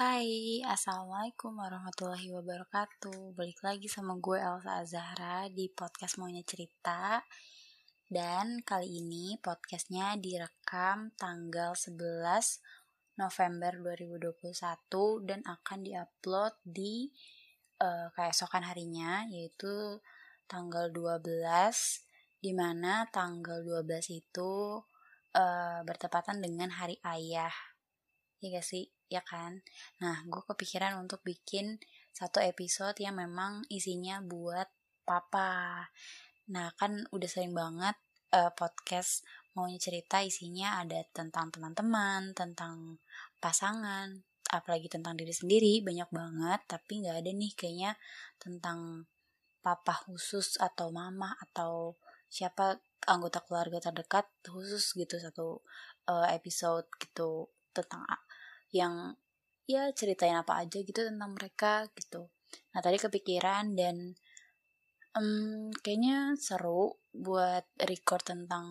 Hai, Assalamualaikum warahmatullahi wabarakatuh. Balik lagi sama gue Elsa Azahra di podcast Maunya Cerita. Dan kali ini podcastnya direkam tanggal 11 November 2021 Dan akan diupload di uh, keesokan harinya Yaitu tanggal 12 Di mana tanggal 12 itu uh, bertepatan dengan hari ayah. Ya gak sih? Ya kan? Nah, gue kepikiran untuk bikin satu episode yang memang isinya buat papa. Nah, kan udah sering banget uh, podcast maunya cerita isinya ada tentang teman-teman, tentang pasangan, apalagi tentang diri sendiri banyak banget, tapi nggak ada nih kayaknya tentang papa khusus atau mama atau siapa anggota keluarga terdekat khusus gitu satu uh, episode gitu tentang yang ya ceritain apa aja gitu tentang mereka gitu. Nah tadi kepikiran dan um, kayaknya seru buat record tentang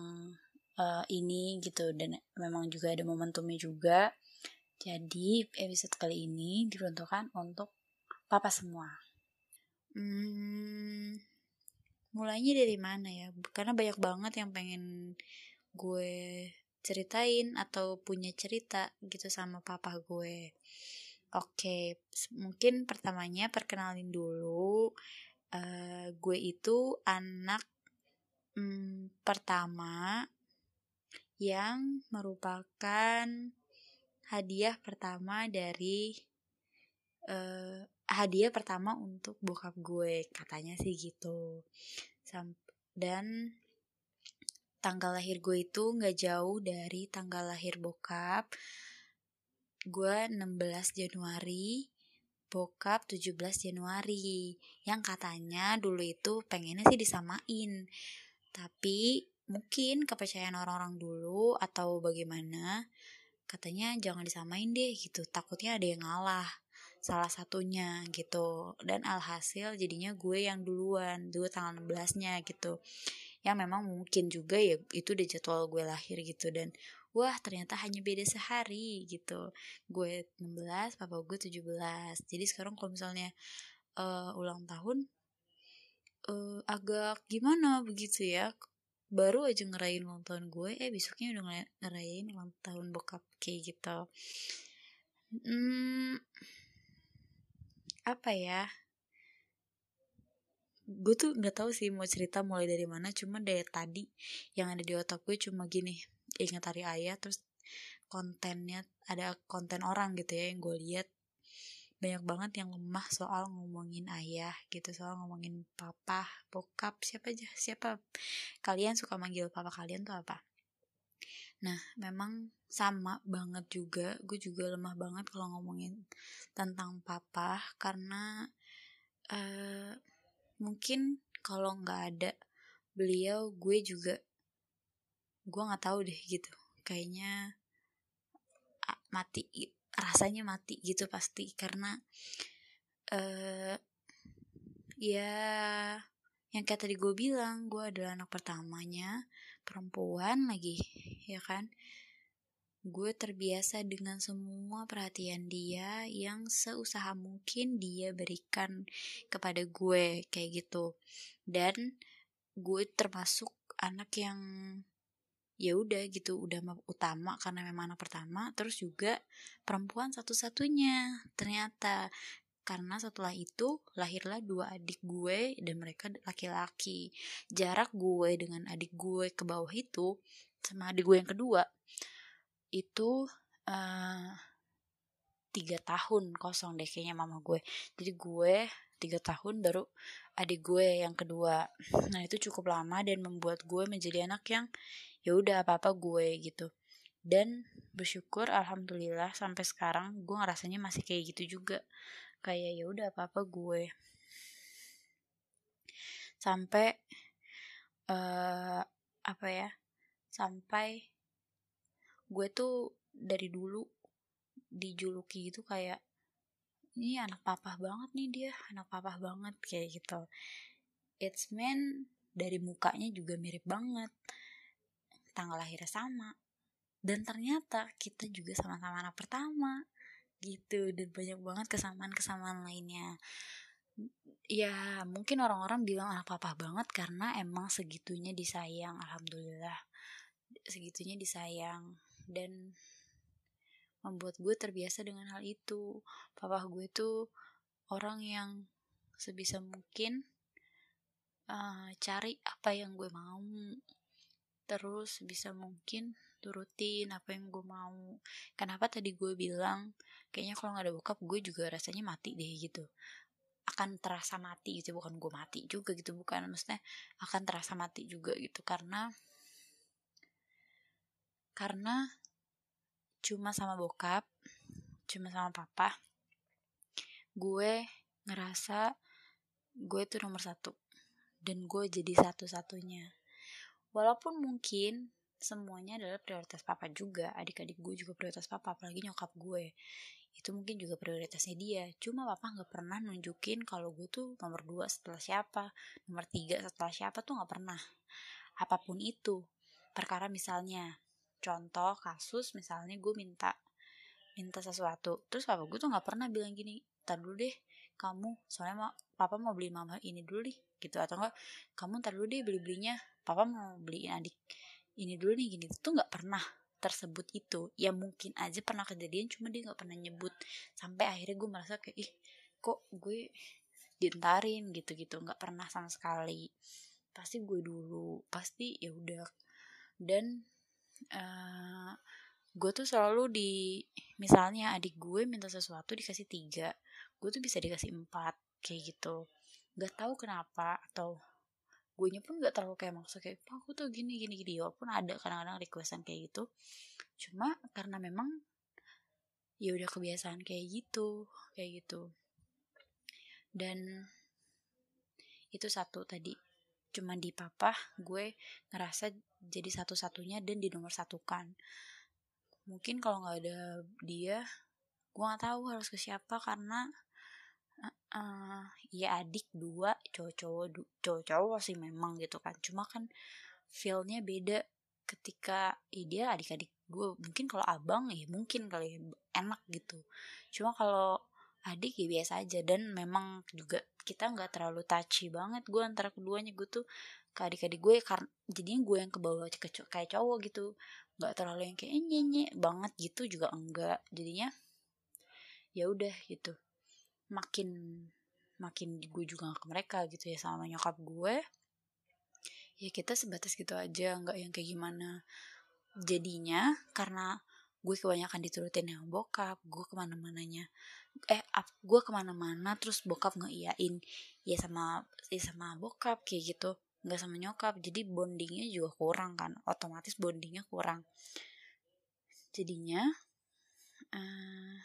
uh, ini gitu dan memang juga ada momentumnya juga. Jadi episode kali ini diperuntukkan untuk papa semua. Hmm, mulainya dari mana ya? Karena banyak banget yang pengen gue ceritain atau punya cerita gitu sama papa gue. Oke, mungkin pertamanya perkenalin dulu. Uh, gue itu anak um, pertama yang merupakan hadiah pertama dari uh, hadiah pertama untuk bokap gue katanya sih gitu. Sam dan tanggal lahir gue itu nggak jauh dari tanggal lahir bokap. Gue 16 Januari, bokap 17 Januari. Yang katanya dulu itu pengennya sih disamain. Tapi mungkin kepercayaan orang-orang dulu atau bagaimana katanya jangan disamain deh gitu takutnya ada yang ngalah salah satunya gitu dan alhasil jadinya gue yang duluan dulu tanggal 16 nya gitu yang memang mungkin juga ya itu udah jadwal gue lahir gitu. Dan wah ternyata hanya beda sehari gitu. Gue 16 papa gue 17 jadi sekarang kalau misalnya uh, ulang tahun uh, agak gimana begitu ya? Baru aja ngerayain ulang tahun gue eh besoknya udah ngerayain ulang tahun bokap kayak gitu. Hmm, apa ya gue tuh nggak tahu sih mau cerita mulai dari mana cuma dari tadi yang ada di otak gue cuma gini ingat hari ayah terus kontennya ada konten orang gitu ya yang gue lihat. Banyak banget yang lemah soal ngomongin ayah gitu soal ngomongin papa bokap siapa aja siapa kalian suka manggil papa kalian tuh apa. Nah memang sama banget juga gue juga lemah banget kalau ngomongin tentang papa karena uh, mungkin kalau nggak ada beliau gue juga gue nggak tahu deh gitu. Kayaknya mati rasanya mati gitu pasti. Karena uh, ya yang kayak tadi gue bilang gue adalah anak pertamanya perempuan lagi ya kan gue terbiasa dengan semua perhatian dia yang seusaha mungkin dia berikan kepada gue kayak gitu. Dan gue termasuk anak yang ya udah gitu udah utama karena memang anak pertama terus juga perempuan satu-satunya. Ternyata karena setelah itu lahirlah dua adik gue dan mereka laki-laki. Jarak gue dengan adik gue ke bawah itu sama adik gue yang kedua itu uh, tiga tahun kosong deh kayaknya mama gue. Jadi gue tiga tahun baru adik gue yang kedua. Nah itu cukup lama dan membuat gue menjadi anak yang ya udah apa apa gue gitu. Dan bersyukur alhamdulillah sampai sekarang gue ngerasanya masih kayak gitu juga. Kayak ya udah apa apa gue. Sampai uh, apa ya sampai gue tuh dari dulu dijuluki gitu kayak ini anak papa banget nih dia anak papa banget kayak gitu. It's mean dari mukanya juga mirip banget. Tanggal lahirnya sama. Dan ternyata kita juga sama-sama anak pertama gitu. Dan banyak banget kesamaan-kesamaan lainnya. Ya mungkin orang-orang bilang anak papa banget karena emang segitunya disayang alhamdulillah. Segitunya disayang dan membuat gue terbiasa dengan hal itu. Papa gue tuh orang yang sebisa mungkin uh, cari apa yang gue mau. Terus bisa mungkin turutin apa yang gue mau. Kenapa tadi gue bilang kayaknya kalau nggak ada bokap gue juga rasanya mati deh gitu. Akan terasa mati gitu bukan gue mati juga gitu bukan. Maksudnya akan terasa mati juga gitu karena karena cuma sama bokap cuma sama papa gue ngerasa gue itu nomor satu dan gue jadi satu-satunya. Walaupun mungkin semuanya adalah prioritas papa juga adik-adik gue juga prioritas papa apalagi nyokap gue itu mungkin juga prioritasnya dia. Cuma papa nggak pernah nunjukin kalau gue tuh nomor dua setelah siapa nomor tiga setelah siapa tuh nggak pernah. Apa pun itu perkara misalnya contoh kasus misalnya gue minta minta sesuatu terus papa gue tuh nggak pernah bilang gini tar dulu deh kamu soalnya mau papa mau beli mama ini dulu nih gitu atau enggak kamu tar dulu deh beli belinya papa mau beliin adik ini dulu nih gini tuh nggak pernah tersebut itu. Ya mungkin aja pernah kejadian cuma dia nggak pernah nyebut. Sampai akhirnya gue merasa kayak ih kok gue dientarin gitu gitu nggak pernah sama sekali. Pasti gue dulu pasti ya udah. Dan uh, gue tuh selalu di misalnya adik gue minta sesuatu dikasih tiga gue tuh bisa dikasih empat kayak gitu. Nggak tahu kenapa atau gue nya pun nggak terlalu kayak maksa kayak aku tuh gini gini gini. Walaupun ada kadang-kadang requestan kayak gitu. Cuma karena memang ya udah kebiasaan kayak gitu kayak gitu. Dan itu satu tadi. Cuma di papa gue ngerasa jadi satu-satunya dan di nomor satukan. Mungkin kalau nggak ada dia gue nggak tahu harus ke siapa karena uh, ya adik dua cowok-cowok cowok-cowok sih memang gitu kan. Cuma kan feelnya beda ketika ya dia adik-adik gue mungkin kalau abang ya mungkin kali ya, enak gitu. Cuma kalau adik ya biasa aja. Dan memang juga kita nggak terlalu touchy banget gue antara keduanya. Gue tuh ke adik-adik gue karena jadinya gue yang ke bawah ke kayak cowok gitu. Nggak terlalu yang kayak nyenye banget gitu juga enggak. Jadinya ya udah gitu. Makin makin gue juga ke mereka gitu ya sama nyokap gue ya kita sebatas gitu aja nggak yang kayak gimana. Jadinya karena gue kebanyakan diturutin yang bokap gue ke mana-mananya eh gue ke mana-mana terus bokap ngeiyain ya sama ya sama bokap kayak gitu nggak sama nyokap jadi bondingnya juga kurang kan otomatis bondingnya kurang. Jadinya uh,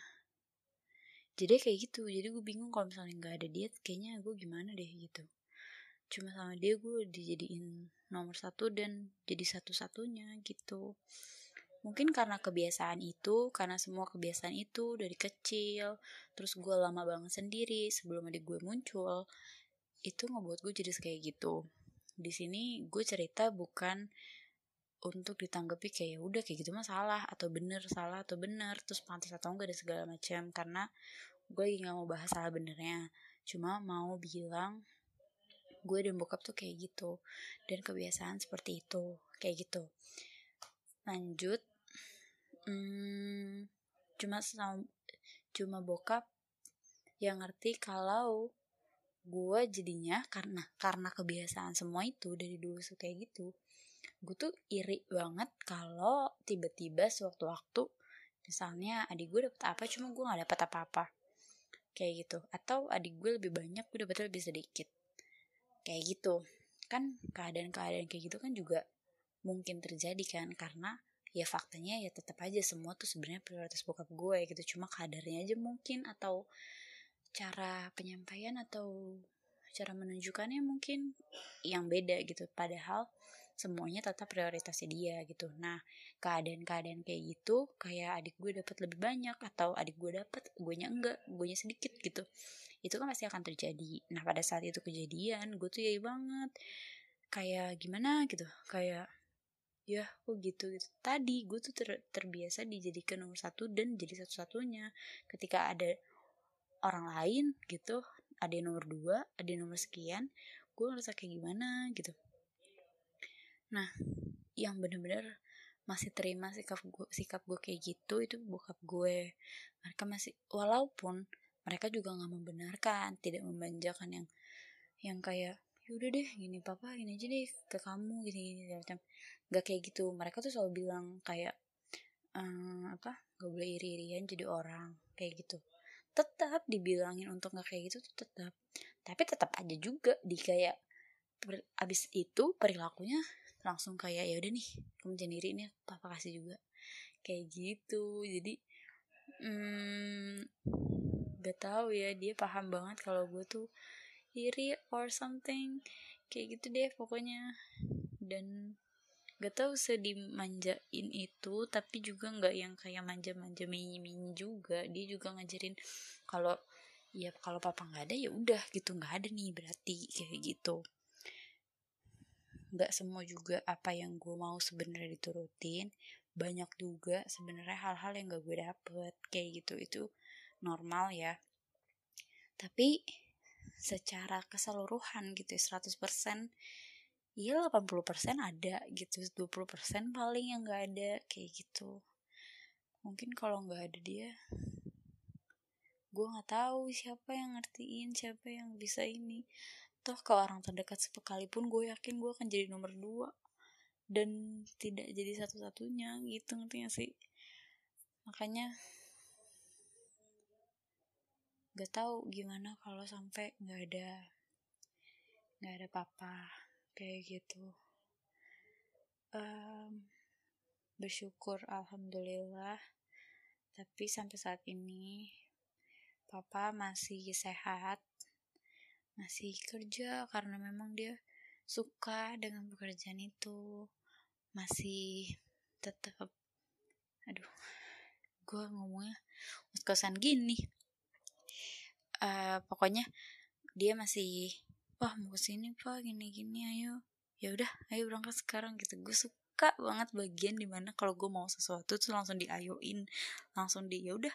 jadi kayak gitu jadi gue bingung kalau misalnya nggak ada dia kayaknya gue gimana deh gitu. Cuma sama dia gue dijadiin nomor satu dan jadi satu-satunya gitu. Mungkin karena kebiasaan itu karena semua kebiasaan itu dari kecil terus gue lama banget sendiri sebelum adik gue muncul itu ngebuat gue jadi kayak gitu di sini gue cerita bukan untuk ditanggapi kayak ya udah kayak gitu mah salah atau bener salah atau bener terus pantas atau enggak ada segala macam karena gue lagi nggak mau bahas salah benernya. Cuma mau bilang gue dan bokap tuh kayak gitu dan kebiasaan seperti itu kayak gitu. Lanjut hmm, cuma sama cuma bokap yang ngerti kalau gue jadinya karena karena kebiasaan semua itu dari dulu suka kayak gitu. Gue tuh iri banget kalau tiba-tiba sewaktu-waktu misalnya adik gue dapet apa cuma gue nggak dapet apa-apa. Kayak gitu. Atau adik gue lebih banyak gue dapetnya lebih sedikit. Kayak gitu. Kan keadaan-keadaan kayak gitu kan juga mungkin terjadi kan karena ya faktanya ya tetap aja semua tuh sebenarnya prioritas bokap gue gitu. Cuma kadarnya aja mungkin atau cara penyampaian atau cara menunjukkannya mungkin yang beda gitu. Padahal semuanya tetap prioritasnya dia gitu. Nah keadaan-keadaan kayak gitu kayak adik gue dapat lebih banyak atau adik gue dapat gue nya enggak gue nya sedikit gitu. Itu kan pasti akan terjadi. Nah pada saat itu kejadian gue tuh ya banget. Kayak gimana gitu? Kayak ya kok gitu? Gitu. Tadi gue tuh ter, terbiasa dijadikan nomor satu dan jadi satu-satunya. Ketika ada orang lain gitu. Ada yang nomor dua ada yang nomor sekian. Gue ngerasa kayak gimana gitu. Nah yang bener-bener masih terima sikap gue sikap gue kayak gitu itu bokap gue. Mereka masih walaupun mereka juga nggak membenarkan tidak membanjakan yang yang kayak yaudah deh gini papa gini aja deh ke kamu gini gini macam. Nggak kayak gitu. Mereka tuh selalu bilang kayak ehm, apa gak boleh iri-irian jadi orang kayak gitu tetap dibilangin untuk nggak kayak gitu tuh tetap. Tapi tetap aja juga di kayak per, abis itu perilakunya langsung kayak ya udah nih kamu jangan iri nih papa kasih juga. Kayak gitu. Jadi hmm, gak tahu ya dia paham banget kalau gue tuh iri or something. Kayak gitu deh pokoknya. Dan gak tau sedih manjain itu tapi juga nggak yang kayak manja-manja mini-mini juga. Dia juga ngajarin kalau ya kalau papa nggak ada ya udah gitu. Nggak ada nih berarti kayak gitu. Nggak semua juga apa yang gue mau sebenarnya diturutin. Banyak juga sebenarnya hal-hal yang gak gue dapet kayak gitu. Itu normal ya. Tapi secara keseluruhan gitu ya 100% iya 80% ada gitu 20% paling yang gak ada kayak gitu. Mungkin kalau nggak ada dia gue nggak tahu siapa yang ngertiin siapa yang bisa ini. Toh ke orang terdekat sekalipun gue yakin gue akan jadi nomor dua dan tidak jadi satu-satunya gitu ngerti gak sih? Makanya gak tahu gimana kalau sampai nggak ada nggak ada papa kayak gitu. Um, bersyukur alhamdulillah. Tapi sampai saat ini papa masih sehat masih kerja karena memang dia suka dengan pekerjaan itu. Masih tetap aduh gue ngomongnya kosan gini. Uh, pokoknya dia masih wah mau ke sini pak gini gini ayo. Ya udah ayo berangkat sekarang gitu. Gue suka banget bagian di mana kalau gue mau sesuatu tuh langsung diayoin langsung di ya udah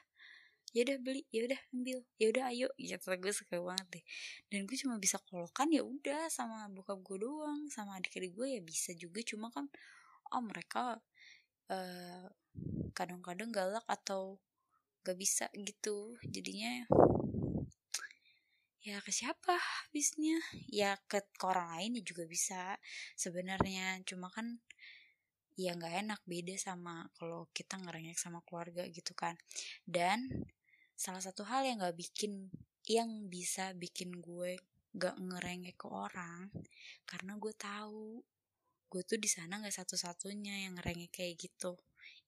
ya udah beli ya udah ambil ya udah ayo gitu gue suka banget deh. Dan gue cuma bisa kolokan ya udah sama bokap gue doang sama adik-adik gue ya bisa juga. Cuma kan oh mereka kadang eh, kadang-kadang galak atau gak bisa gitu. Jadinya ya ke siapa habisnya? Ya ke, orang lain ya juga bisa sebenarnya. Cuma kan ya nggak enak beda sama kalau kita ngerengek sama keluarga gitu kan. Dan salah satu hal yang nggak bikin yang bisa bikin gue gak ngerengek ke orang karena gue tahu gue tuh di sana nggak satu-satunya yang ngerengek kayak gitu.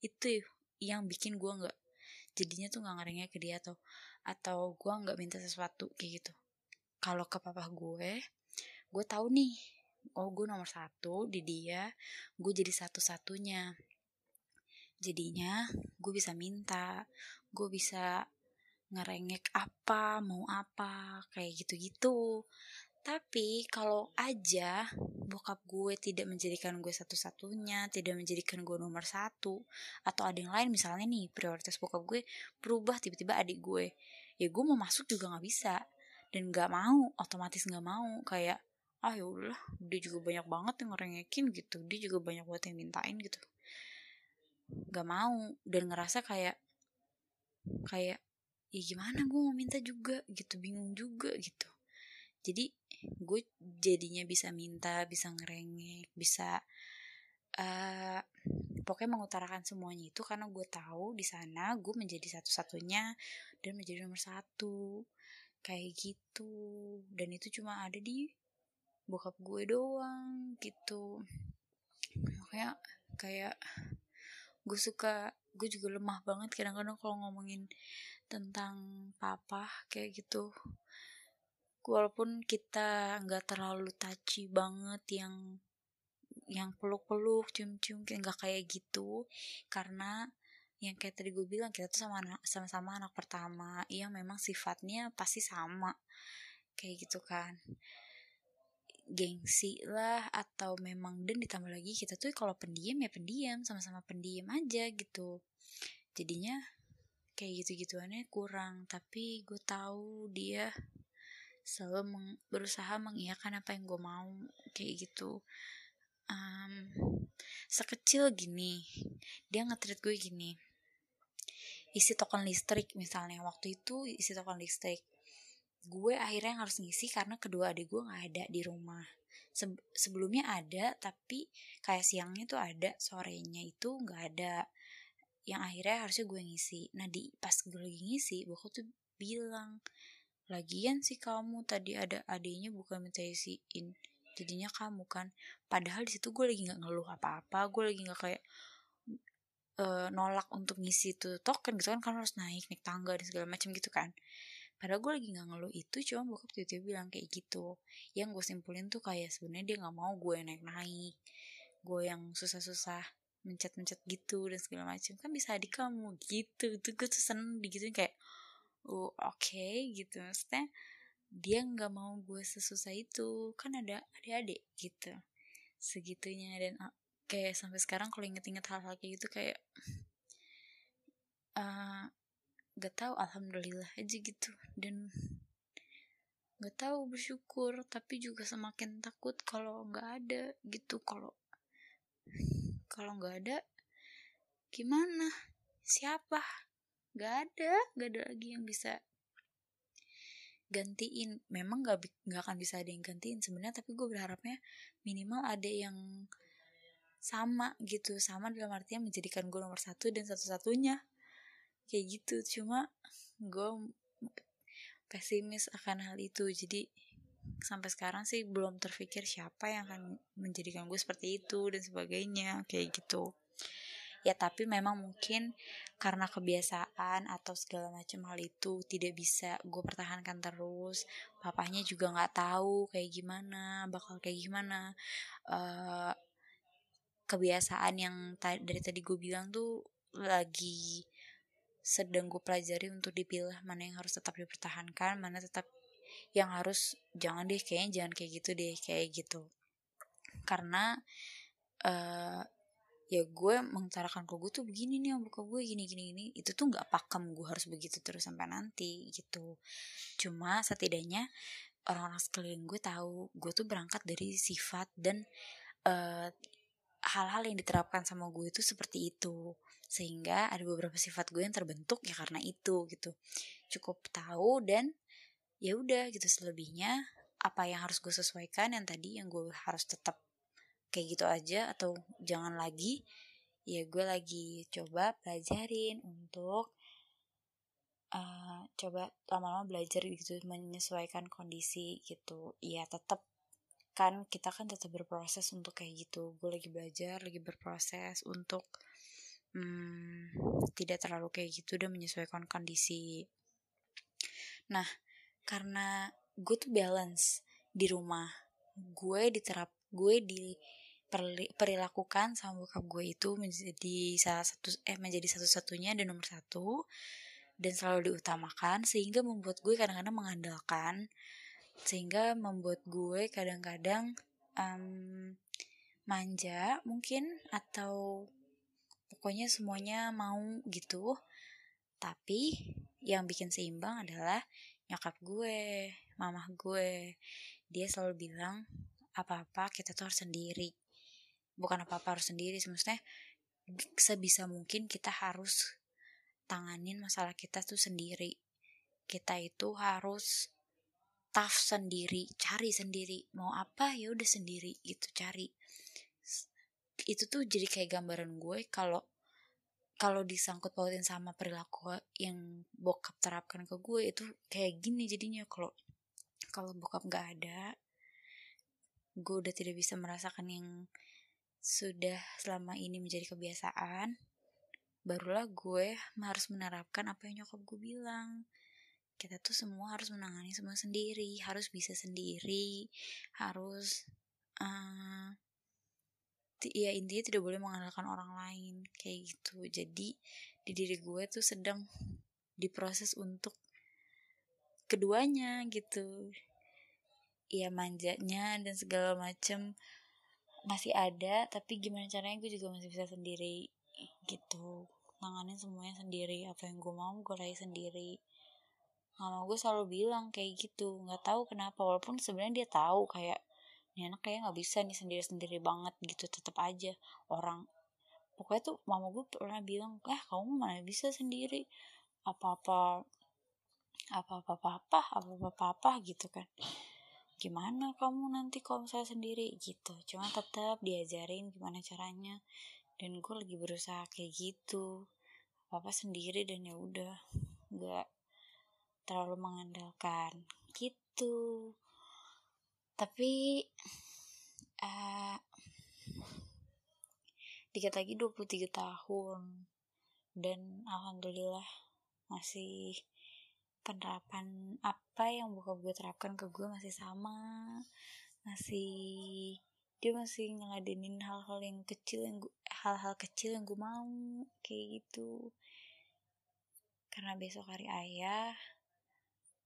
Itu yang bikin gue nggak jadinya tuh nggak ngerengek ke dia atau atau gue nggak minta sesuatu kayak gitu kalau ke papa gue gue tahu nih oh gue nomor satu di dia gue jadi satu-satunya. Jadinya gue bisa minta gue bisa ngerengek apa mau apa kayak gitu-gitu. Tapi kalau aja bokap gue tidak menjadikan gue satu-satunya, tidak menjadikan gue nomor satu, atau ada yang lain misalnya nih prioritas bokap gue berubah tiba-tiba adik gue, ya gue mau masuk juga nggak bisa dan nggak mau otomatis nggak mau. Kayak ah ya udah dia juga banyak banget yang ngerengekin gitu dia juga banyak buat yang mintain gitu. Nggak mau dan ngerasa kayak kayak ya gimana gue mau minta juga? gitu bingung juga gitu. Jadi gue jadinya bisa minta bisa ngerengek bisa uh, pokoknya mengutarakan semuanya itu karena gue tahu di sana gue menjadi satu-satunya dan menjadi nomor satu kayak gitu. Dan itu cuma ada di bokap gue doang gitu. Makanya kayak gue suka gue juga lemah banget kadang-kadang kalau ngomongin tentang papa kayak gitu. Walaupun kita nggak terlalu touchy banget yang yang peluk-peluk cium-cium kayak nggak kayak gitu. Karena yang kayak tadi gue bilang kita tuh sama anak sama-sama anak pertama. Yang memang sifatnya pasti sama. Kayak gitu kan. Gengsi lah atau memang dan ditambah lagi kita tuh kalau pendiam ya pendiam. Sama-sama pendiam aja gitu. Jadinya kayak gitu-gituannya kurang. Tapi gue tahu dia selalu meng, berusaha mengiyakan apa yang gue mau. Kayak gitu. Um, sekecil gini. Dia ngetrit gue gini isi token listrik misalnya. Waktu itu isi token listrik gue akhirnya yang harus ngisi karena kedua adik gue nggak ada di rumah. Se sebelumnya ada tapi kayak siangnya tuh ada sorenya itu nggak ada. Yang akhirnya harusnya gue ngisi. Nah di pas gue lagi ngisi bokap tuh bilang lagian sih kamu tadi ada adiknya bukan minta isiin jadinya kamu kan. Padahal di situ gue lagi nggak ngeluh apa-apa gue lagi nggak kayak uh, nolak untuk ngisi tuh token gitu kan karena harus naik naik tangga dan segala macam gitu kan. Padahal gue lagi nggak ngeluh itu cuma bokap tiba-tiba bilang kayak gitu. Yang gue simpulin tuh kayak sebenarnya dia nggak mau gue naik naik gue yang susah-susah mencet-mencet gitu dan segala macam. Kan bisa adik kamu gitu tuh gue tuh seneng digituin kayak oh oke okay, gitu. Maksudnya dia nggak mau gue sesusah itu. Kan ada adik-adik gitu. Segitunya dan kayak sampai sekarang kalau inget-inget hal-hal kayak gitu kayak uh, gak tahu alhamdulillah aja gitu. Dan gak tahu bersyukur. Tapi juga semakin takut kalau nggak ada gitu. Kalau kalau nggak ada gimana? Siapa? Nggak ada nggak ada lagi yang bisa gantiin. Memang nggak nggak akan bisa ada yang gantiin sebenarnya. Tapi gue berharapnya minimal ada yang sama gitu. Sama dalam artinya menjadikan gue nomor satu dan satu-satunya. Kayak gitu. Cuma gue pesimis akan hal itu. Jadi sampai sekarang sih belum terpikir siapa yang akan menjadikan gue seperti itu dan sebagainya. Kayak gitu. Ya tapi memang mungkin karena kebiasaan atau segala macam hal itu tidak bisa gue pertahankan terus. Papahnya juga nggak tahu kayak gimana bakal kayak gimana. Uh, kebiasaan yang dari tadi gue bilang tuh lagi sedang gue pelajari untuk dipilah mana yang harus tetap dipertahankan mana tetap yang harus jangan deh kayaknya jangan kayak gitu deh kayak gitu. Karena uh, ya gue mengutarakan ke gue tuh begini nih yang buka gue gini gini gini. Itu tuh nggak pakem gue harus begitu terus sampai nanti gitu. Cuma setidaknya orang-orang sekeliling gue tahu gue tuh berangkat dari sifat dan uh, hal-hal yang diterapkan sama gue itu seperti itu. Sehingga ada beberapa sifat gue yang terbentuk ya karena itu gitu. Cukup tahu dan ya udah gitu. Selebihnya apa yang harus gue sesuaikan yang tadi yang gue harus tetap kayak gitu aja atau jangan lagi ya gue lagi coba pelajarin untuk uh, coba lama-lama belajar gitu menyesuaikan kondisi gitu. Ya tetap kan kita kan tetap berproses untuk kayak gitu. Gue lagi belajar lagi berproses untuk hmm, tidak terlalu kayak gitu dan menyesuaikan kondisi. Nah karena gue tuh balance di rumah gue diterap gue di perilakukan sama bokap gue itu menjadi salah satu eh menjadi satu-satunya dan nomor satu dan selalu diutamakan sehingga membuat gue kadang-kadang mengandalkan sehingga membuat gue kadang-kadang um, manja mungkin atau pokoknya semuanya mau gitu. Tapi yang bikin seimbang adalah nyokap gue mamah gue. Dia selalu bilang apa-apa kita tuh harus sendiri. Bukan apa-apa harus sendiri maksudnya sebisa mungkin kita harus tanganin masalah kita tuh sendiri. Kita itu harus tough sendiri cari sendiri mau apa ya udah sendiri gitu cari. Itu tuh jadi kayak gambaran gue kalau kalau disangkut pautin sama perilaku yang bokap terapkan ke gue itu kayak gini jadinya kalau kalau bokap nggak ada gue udah tidak bisa merasakan yang sudah selama ini menjadi kebiasaan. Barulah gue harus menerapkan apa yang nyokap gue bilang kita tuh semua harus menangani semua sendiri harus bisa sendiri harus uh, ya intinya tidak boleh mengandalkan orang lain kayak gitu. Jadi di diri gue tuh sedang diproses untuk keduanya gitu. Ya manjanya dan segala macem masih ada tapi gimana caranya gue juga masih bisa sendiri gitu. Nanganin semuanya sendiri apa yang gue mau gue raih sendiri mama gue selalu bilang kayak gitu nggak tahu kenapa walaupun sebenarnya dia tahu kayak ini anak kayak nggak bisa nih sendiri sendiri banget gitu tetap aja orang. Pokoknya tuh mama gue pernah bilang eh kamu mana bisa sendiri? Apa apa apa apa apa apa apa apa apa gitu kan. Gimana kamu nanti kalau misalnya sendiri? Gitu. Cuma tetap diajarin gimana caranya. Dan gue lagi berusaha kayak gitu. Apa apa sendiri dan ya udah nggak terlalu mengandalkan gitu. Tapi uh, dikit lagi 23 tahun dan alhamdulillah masih penerapan apa yang buka gue terapkan ke gue masih sama. Masih dia masih ngeladenin hal-hal yang kecil yang hal-hal kecil yang gue mau kayak gitu. Karena besok hari ayah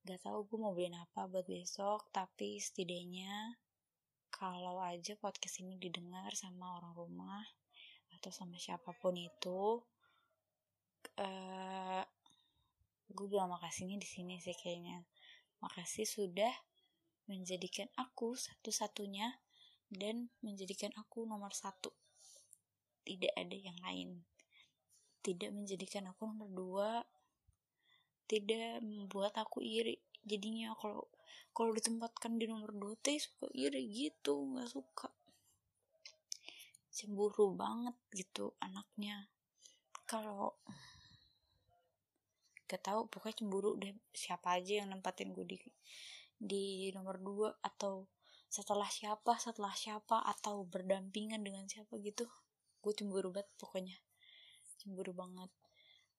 gak tahu gue mau beliin apa buat besok tapi setidaknya kalau aja podcast ini didengar sama orang rumah atau sama siapa pun itu uh, gue bilang makasihnya di sini sih kayaknya. Makasih sudah menjadikan aku satu-satunya dan menjadikan aku nomor satu. Tidak ada yang lain. Tidak menjadikan aku nomor dua tidak membuat aku iri. Jadinya kalau kalau ditempatkan di nomor dua teh suka iri gitu nggak suka. Cemburu banget gitu anaknya. Kalau gak tahu pokoknya cemburu deh. Siapa aja yang nempatin gue di di nomor dua atau setelah siapa setelah siapa atau berdampingan dengan siapa gitu. Gue cemburu banget pokoknya. Cemburu banget.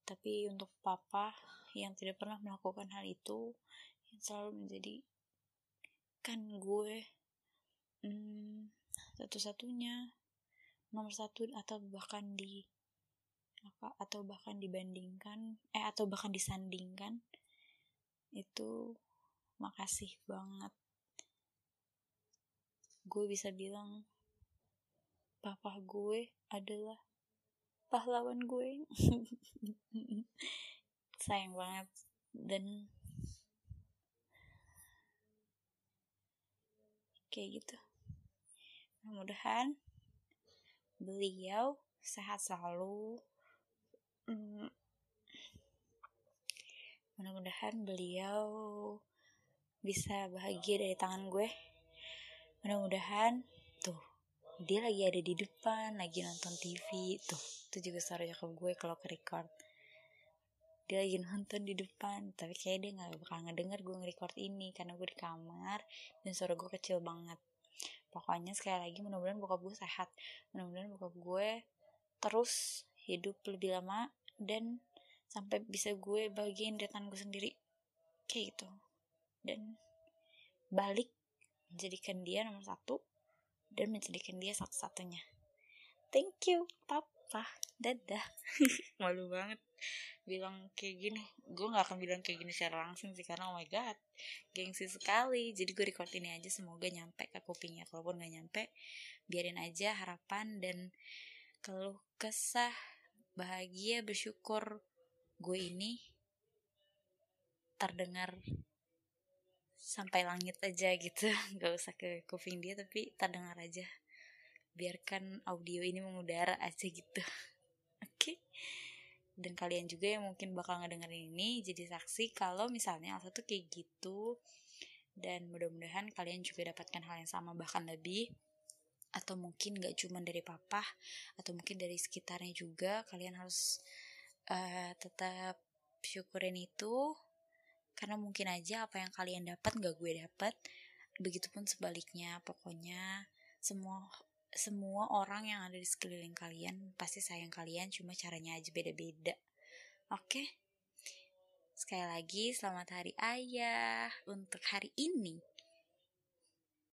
Tapi untuk papa yang tidak pernah melakukan hal itu yang selalu menjadi kan gue hmm, satu-satunya nomor satu atau bahkan di apa atau bahkan dibandingkan eh atau bahkan disandingkan itu makasih banget. Gue bisa bilang papa gue adalah pahlawan gue sayang banget. Dan kayak gitu. Mudah-mudahan beliau sehat selalu. Hmm, mudah-mudahan beliau bisa bahagia dari tangan gue. Mudah-mudahan tuh dia lagi ada di depan lagi nonton TV tuh itu juga suara ke gue kalau ke record dia lagi nonton di depan. Tapi kayak dia nggak bakal ngedenger gue nge-record ini karena gue di kamar dan suara gue kecil banget. Pokoknya sekali lagi mudah-mudahan bokap gue sehat. Mudah-mudahan bokap gue terus hidup lebih lama dan sampai bisa gue bagiin retan gue sendiri. Kayak gitu. Dan balik menjadikan dia nomor satu dan menjadikan dia satu-satunya. Thank you papa. Dadah. Malu banget bilang kayak gini gue nggak akan bilang kayak gini secara langsung sih karena oh my god gengsi sekali. Jadi gue record ini aja semoga nyampe ke kupingnya. Kalaupun nggak nyampe biarin aja harapan dan keluh kesah bahagia bersyukur gue ini terdengar sampai langit aja gitu. Nggak usah ke kuping dia tapi terdengar aja. Biarkan audio ini mengudara aja gitu. Oke? okay? Dan kalian juga yang mungkin bakal ngedengerin ini jadi saksi kalau misalnya Alsa tuh kayak gitu. Dan mudah-mudahan kalian juga dapatkan hal yang sama bahkan lebih. Atau mungkin gak cuma dari papa atau mungkin dari sekitarnya juga. Kalian harus uh, tetap syukurin itu. Karena mungkin aja apa yang kalian dapat gak gue dapat. Begitupun sebaliknya pokoknya semua semua orang yang ada di sekeliling kalian pasti sayang kalian cuma caranya aja beda-beda oke okay? sekali lagi selamat hari ayah untuk hari ini